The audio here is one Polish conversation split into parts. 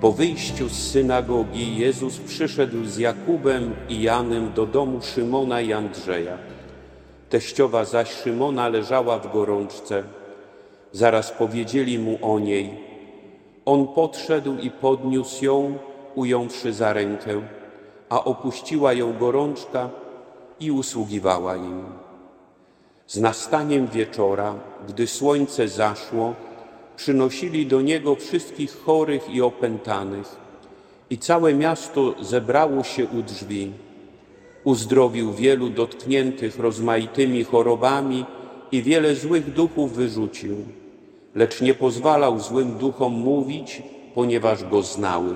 Po wyjściu z synagogi Jezus przyszedł z Jakubem i Janem do domu Szymona i Andrzeja. Teściowa zaś Szymona leżała w gorączce. Zaraz powiedzieli mu o niej. On podszedł i podniósł ją, ująwszy za rękę, a opuściła ją gorączka i usługiwała im. Z nastaniem wieczora, gdy słońce zaszło, przynosili do niego wszystkich chorych i opętanych, i całe miasto zebrało się u drzwi. Uzdrowił wielu dotkniętych rozmaitymi chorobami i wiele złych duchów wyrzucił, lecz nie pozwalał złym duchom mówić, ponieważ go znały.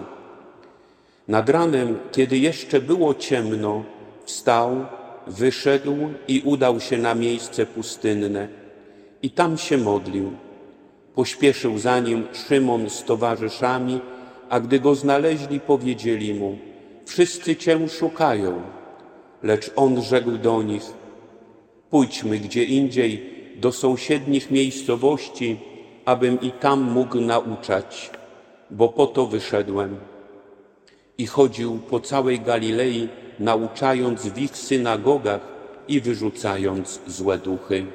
Nad ranem, kiedy jeszcze było ciemno, wstał, wyszedł i udał się na miejsce pustynne i tam się modlił. Pośpieszył za nim Szymon z towarzyszami, a gdy go znaleźli, powiedzieli mu: Wszyscy cię szukają. Lecz on rzekł do nich: Pójdźmy gdzie indziej, do sąsiednich miejscowości, abym i tam mógł nauczać, bo po to wyszedłem. I chodził po całej Galilei, nauczając w ich synagogach i wyrzucając złe duchy.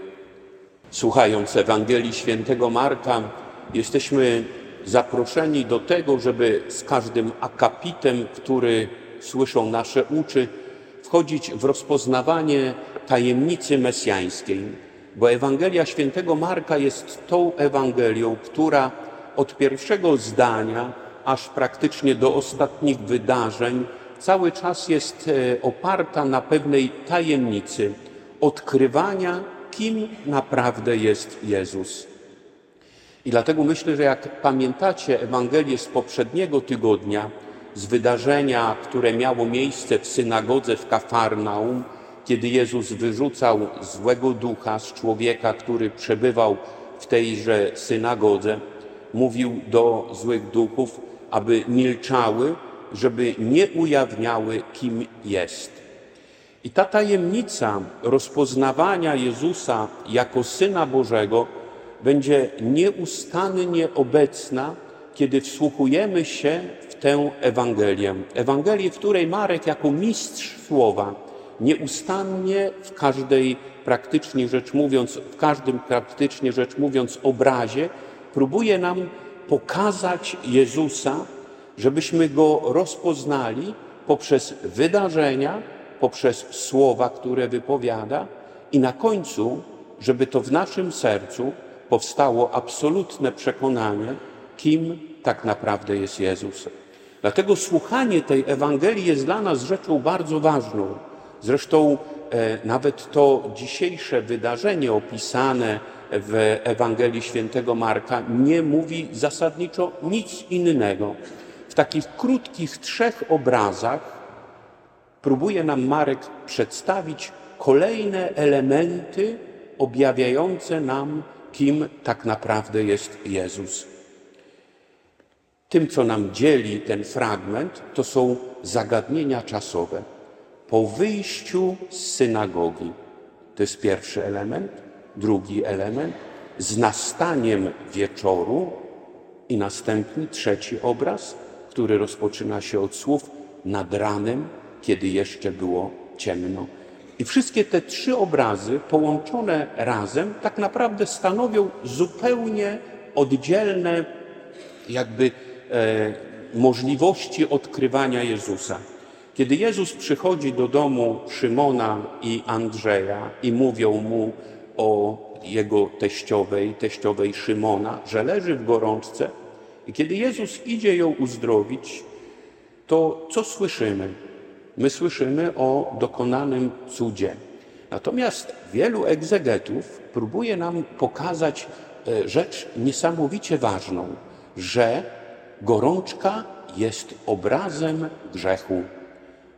Słuchając Ewangelii Świętego Marka, jesteśmy zaproszeni do tego, żeby z każdym akapitem, który słyszą nasze uczy, wchodzić w rozpoznawanie tajemnicy mesjańskiej. Bo Ewangelia Świętego Marka jest tą Ewangelią, która od pierwszego zdania aż praktycznie do ostatnich wydarzeń cały czas jest e, oparta na pewnej tajemnicy odkrywania kim naprawdę jest Jezus. I dlatego myślę, że jak pamiętacie Ewangelię z poprzedniego tygodnia, z wydarzenia, które miało miejsce w synagodze w Kafarnaum, kiedy Jezus wyrzucał złego ducha z człowieka, który przebywał w tejże synagodze, mówił do złych duchów, aby milczały, żeby nie ujawniały, kim jest. I ta tajemnica rozpoznawania Jezusa jako Syna Bożego będzie nieustannie obecna, kiedy wsłuchujemy się w tę Ewangelię. Ewangelię, w której Marek jako mistrz słowa nieustannie w każdej praktycznie rzecz mówiąc, w każdym praktycznie rzecz mówiąc obrazie próbuje nam pokazać Jezusa, żebyśmy go rozpoznali poprzez wydarzenia, poprzez słowa, które wypowiada i na końcu, żeby to w naszym sercu powstało absolutne przekonanie, kim tak naprawdę jest Jezus. Dlatego słuchanie tej Ewangelii jest dla nas rzeczą bardzo ważną. Zresztą e, nawet to dzisiejsze wydarzenie opisane w Ewangelii Świętego Marka nie mówi zasadniczo nic innego. W takich krótkich trzech obrazach próbuje nam Marek przedstawić kolejne elementy objawiające nam, kim tak naprawdę jest Jezus. Tym, co nam dzieli ten fragment, to są zagadnienia czasowe. Po wyjściu z synagogi, to jest pierwszy element. Drugi element, z nastaniem wieczoru i następny, trzeci obraz, który rozpoczyna się od słów nad ranem kiedy jeszcze było ciemno. I wszystkie te trzy obrazy połączone razem tak naprawdę stanowią zupełnie oddzielne jakby e, możliwości odkrywania Jezusa. Kiedy Jezus przychodzi do domu Szymona i Andrzeja i mówią mu o jego teściowej, teściowej Szymona, że leży w gorączce, i kiedy Jezus idzie ją uzdrowić, to co słyszymy? My słyszymy o dokonanym cudzie. Natomiast wielu egzegetów próbuje nam pokazać e, rzecz niesamowicie ważną, że gorączka jest obrazem grzechu,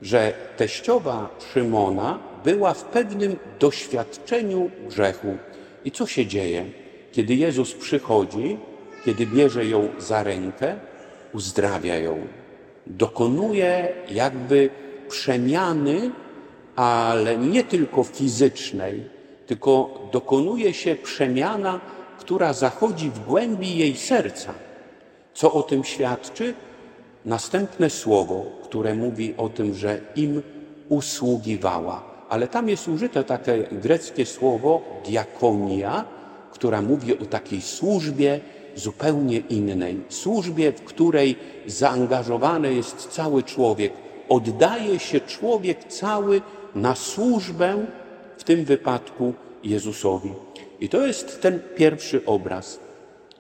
że teściowa Szymona była w pewnym doświadczeniu grzechu. I co się dzieje? Kiedy Jezus przychodzi, kiedy bierze ją za rękę, uzdrawia ją. Dokonuje jakby przemiany, ale nie tylko fizycznej, tylko dokonuje się przemiana, która zachodzi w głębi jej serca. Co o tym świadczy? następne słowo, które mówi o tym, że im usługiwała. Ale tam jest użyte takie greckie słowo diakonia, która mówi o takiej służbie zupełnie innej. Służbie, w której zaangażowany jest cały człowiek. Oddaje się człowiek cały na służbę, w tym wypadku Jezusowi. I to jest ten pierwszy obraz.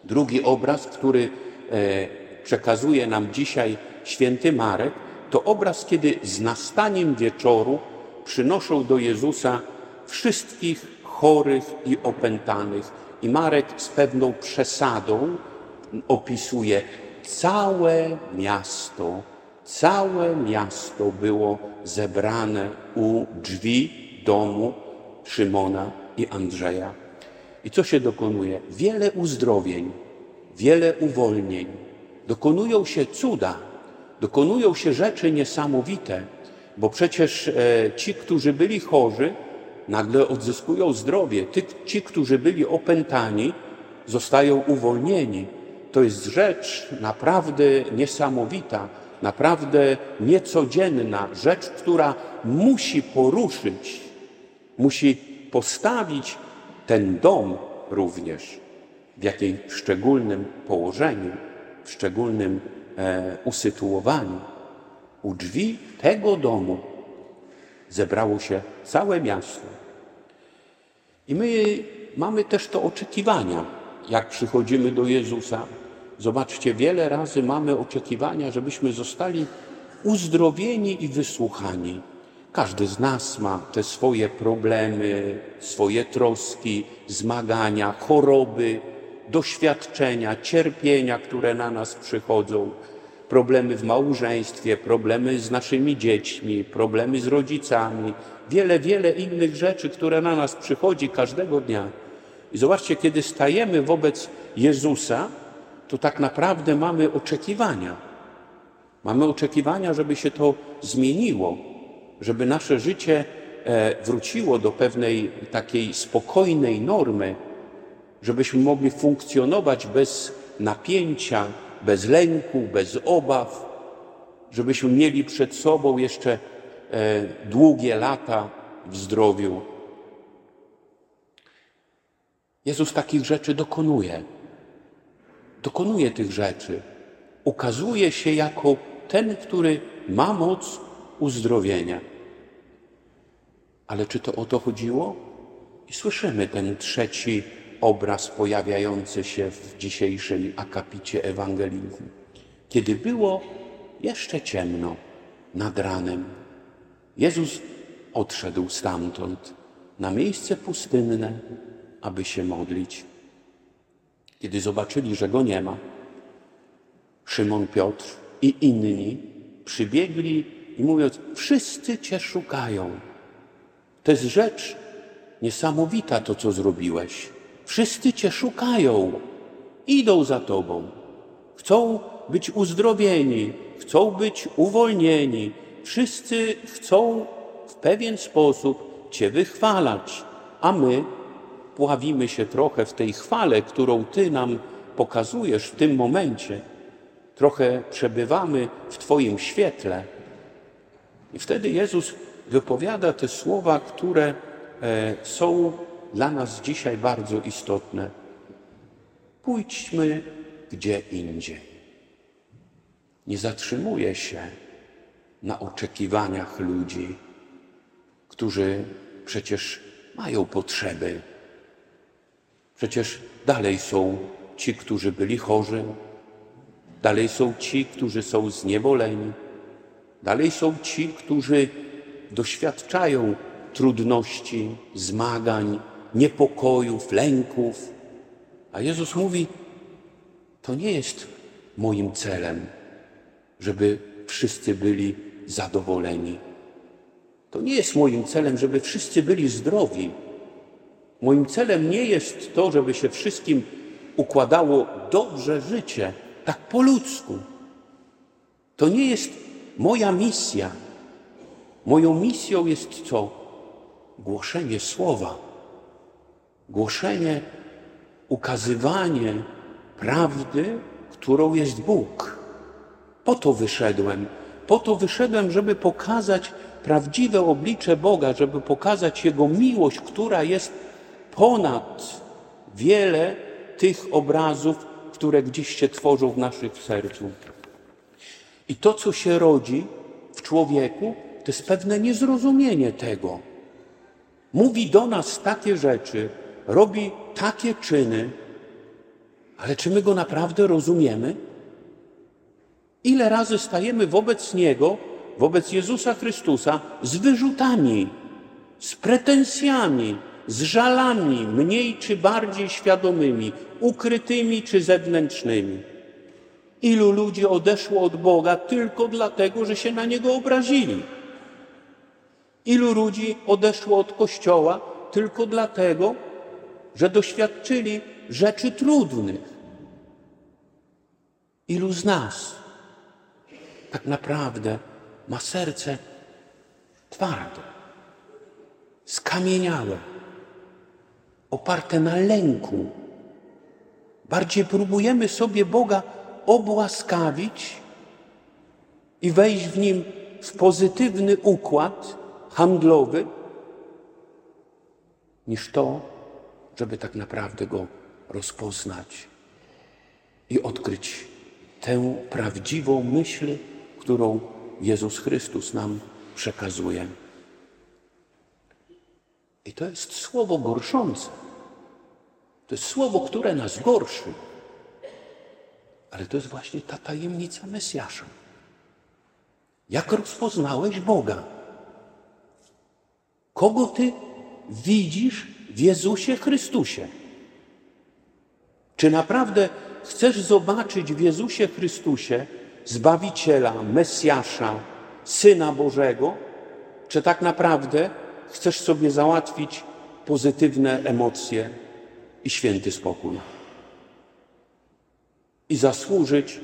Drugi obraz, który e, przekazuje nam dzisiaj święty Marek, to obraz, kiedy z nastaniem wieczoru przynoszą do Jezusa wszystkich chorych i opętanych. I Marek z pewną przesadą opisuje całe miasto, całe miasto było zebrane u drzwi domu Szymona i Andrzeja. I co się dokonuje? Wiele uzdrowień, wiele uwolnień. Dokonują się cuda, dokonują się rzeczy niesamowite, bo przecież e, ci, którzy byli chorzy, nagle odzyskują zdrowie. Ci, którzy byli opętani, zostają uwolnieni. To jest rzecz naprawdę niesamowita, naprawdę niecodzienna, rzecz, która musi poruszyć, musi postawić ten dom również w jakimś szczególnym położeniu, w szczególnym e, usytuowaniu. U drzwi tego domu zebrało się całe miasto. I my mamy też to oczekiwania, jak przychodzimy do Jezusa. Zobaczcie, wiele razy mamy oczekiwania, żebyśmy zostali uzdrowieni i wysłuchani. Każdy z nas ma te swoje problemy, swoje troski, zmagania, choroby, doświadczenia, cierpienia, które na nas przychodzą, problemy w małżeństwie, problemy z naszymi dziećmi, problemy z rodzicami, wiele, wiele innych rzeczy, które na nas przychodzi każdego dnia. I zobaczcie, kiedy stajemy wobec Jezusa, to tak naprawdę mamy oczekiwania. Mamy oczekiwania, żeby się to zmieniło, żeby nasze życie e, wróciło do pewnej takiej spokojnej normy, żebyśmy mogli funkcjonować bez napięcia, bez lęku, bez obaw, żebyśmy mieli przed sobą jeszcze e, długie lata w zdrowiu. Jezus takich rzeczy dokonuje. Dokonuje tych rzeczy. Ukazuje się jako ten, który ma moc uzdrowienia. Ale czy to o to chodziło? I słyszymy ten trzeci obraz pojawiający się w dzisiejszej akapicie Ewangelii. Kiedy było jeszcze ciemno nad ranem, Jezus odszedł stamtąd na miejsce pustynne, aby się modlić. Kiedy zobaczyli, że go nie ma, Szymon Piotr i inni przybiegli i mówiąc: Wszyscy Cię szukają. To jest rzecz niesamowita, to co zrobiłeś. Wszyscy Cię szukają, idą za Tobą. Chcą być uzdrowieni, chcą być uwolnieni. Wszyscy chcą w pewien sposób Cię wychwalać, a my pławimy się trochę w tej chwale, którą Ty nam pokazujesz w tym momencie. Trochę przebywamy w Twoim świetle. I wtedy Jezus wypowiada te słowa, które e, są dla nas dzisiaj bardzo istotne. Pójdźmy gdzie indziej. Nie zatrzymuje się na oczekiwaniach ludzi, którzy przecież mają potrzeby. Przecież dalej są ci, którzy byli chorzy, dalej są ci, którzy są zniewoleni, dalej są ci, którzy doświadczają trudności, zmagań, niepokojów, lęków. A Jezus mówi: To nie jest moim celem, żeby wszyscy byli zadowoleni. To nie jest moim celem, żeby wszyscy byli zdrowi. Moim celem nie jest to, żeby się wszystkim układało dobrze życie, tak po ludzku. To nie jest moja misja. Moją misją jest co? Głoszenie słowa głoszenie, ukazywanie prawdy, którą jest Bóg. Po to wyszedłem. Po to wyszedłem, żeby pokazać prawdziwe oblicze Boga, żeby pokazać Jego miłość, która jest ponad wiele tych obrazów, które gdzieś się tworzą w naszych sercu. I to, co się rodzi w człowieku, to jest pewne niezrozumienie tego. Mówi do nas takie rzeczy, robi takie czyny, ale czy my go naprawdę rozumiemy? Ile razy stajemy wobec Niego, wobec Jezusa Chrystusa z wyrzutami, z pretensjami, z żalami, mniej czy bardziej świadomymi, ukrytymi czy zewnętrznymi. Ilu ludzi odeszło od Boga tylko dlatego, że się na Niego obrazili? Ilu ludzi odeszło od Kościoła tylko dlatego, że doświadczyli rzeczy trudnych? Ilu z nas tak naprawdę ma serce twarde, skamieniałe, oparte na lęku. Bardziej próbujemy sobie Boga obłaskawić i wejść w nim w pozytywny układ handlowy, niż to, żeby tak naprawdę go rozpoznać i odkryć tę prawdziwą myśl, którą Jezus Chrystus nam przekazuje. I to jest słowo gorszące. To jest słowo, które nas gorszy. Ale to jest właśnie ta tajemnica Mesjasza. Jak rozpoznałeś Boga? Kogo ty widzisz w Jezusie Chrystusie? Czy naprawdę chcesz zobaczyć w Jezusie Chrystusie Zbawiciela, Mesjasza, Syna Bożego? Czy tak naprawdę chcesz sobie załatwić pozytywne emocje i święty spokój? I zasłużyć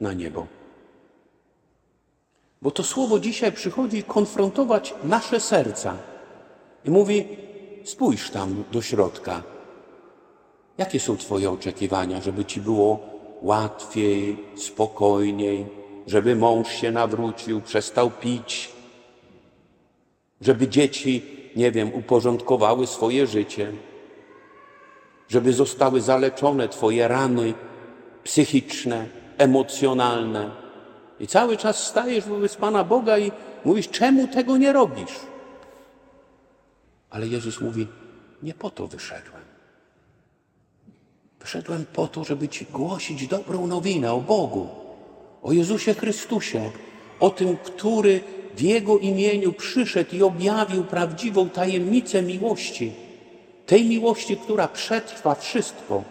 na niebo. Bo to słowo dzisiaj przychodzi konfrontować nasze serca i mówi: spójrz tam do środka. Jakie są Twoje oczekiwania, żeby Ci było łatwiej, spokojniej, żeby mąż się nawrócił, przestał pić, żeby dzieci, nie wiem, uporządkowały swoje życie, żeby zostały zaleczone Twoje rany psychiczne, emocjonalne. I cały czas stajesz wobec Pana Boga i mówisz, czemu tego nie robisz? Ale Jezus mówi, nie po to wyszedłem. Wyszedłem po to, żeby Ci głosić dobrą nowinę o Bogu, o Jezusie Chrystusie, o tym, który w Jego imieniu przyszedł i objawił prawdziwą tajemnicę miłości. Tej miłości, która przetrwa wszystko,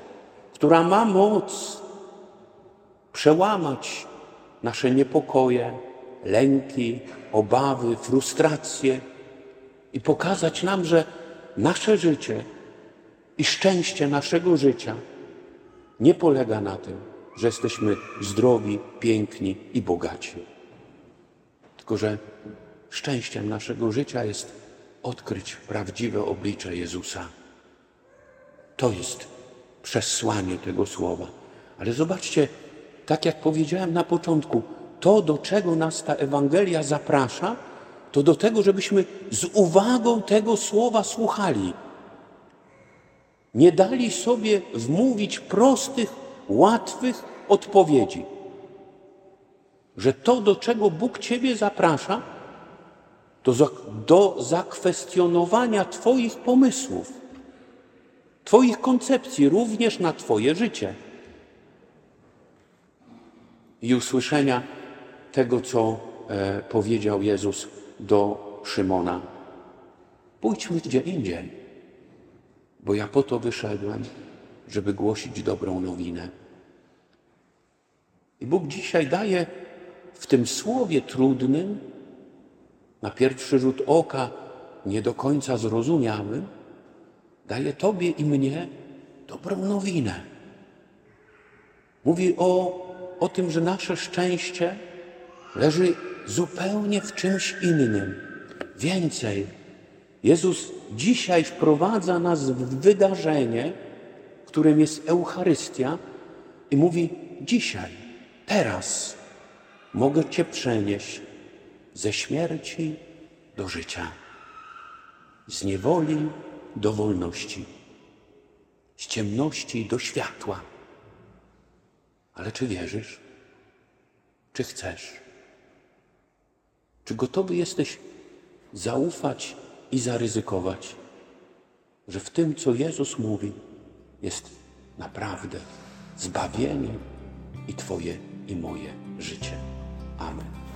która ma moc przełamać nasze niepokoje, lęki, obawy, frustracje i pokazać nam, że nasze życie i szczęście naszego życia nie polega na tym, że jesteśmy zdrowi, piękni i bogaci. Tylko, że szczęściem naszego życia jest odkryć prawdziwe oblicze Jezusa. To jest przesłanie tego słowa. Ale zobaczcie, tak jak powiedziałem na początku, to, do czego nas ta Ewangelia zaprasza, to do tego, żebyśmy z uwagą tego słowa słuchali. Nie dali sobie wmówić prostych, łatwych odpowiedzi. Że to, do czego Bóg Ciebie zaprasza, to do zakwestionowania Twoich pomysłów, Twoich koncepcji, również na Twoje życie i usłyszenia tego, co e, powiedział Jezus do Szymona. Pójdźmy gdzie indziej, bo ja po to wyszedłem, żeby głosić dobrą nowinę. I Bóg dzisiaj daje w tym słowie trudnym, na pierwszy rzut oka nie do końca zrozumiałym, daje Tobie i mnie dobrą nowinę. Mówi o o tym, że nasze szczęście leży zupełnie w czymś innym. Więcej, Jezus dzisiaj wprowadza nas w wydarzenie, którym jest Eucharystia i mówi dzisiaj, teraz, mogę Cię przenieść ze śmierci do życia, z niewoli do wolności, z ciemności do światła. Ale czy wierzysz? Czy chcesz? Czy gotowy jesteś zaufać i zaryzykować, że w tym, co Jezus mówi, jest naprawdę zbawienie i Twoje i moje życie? Amen.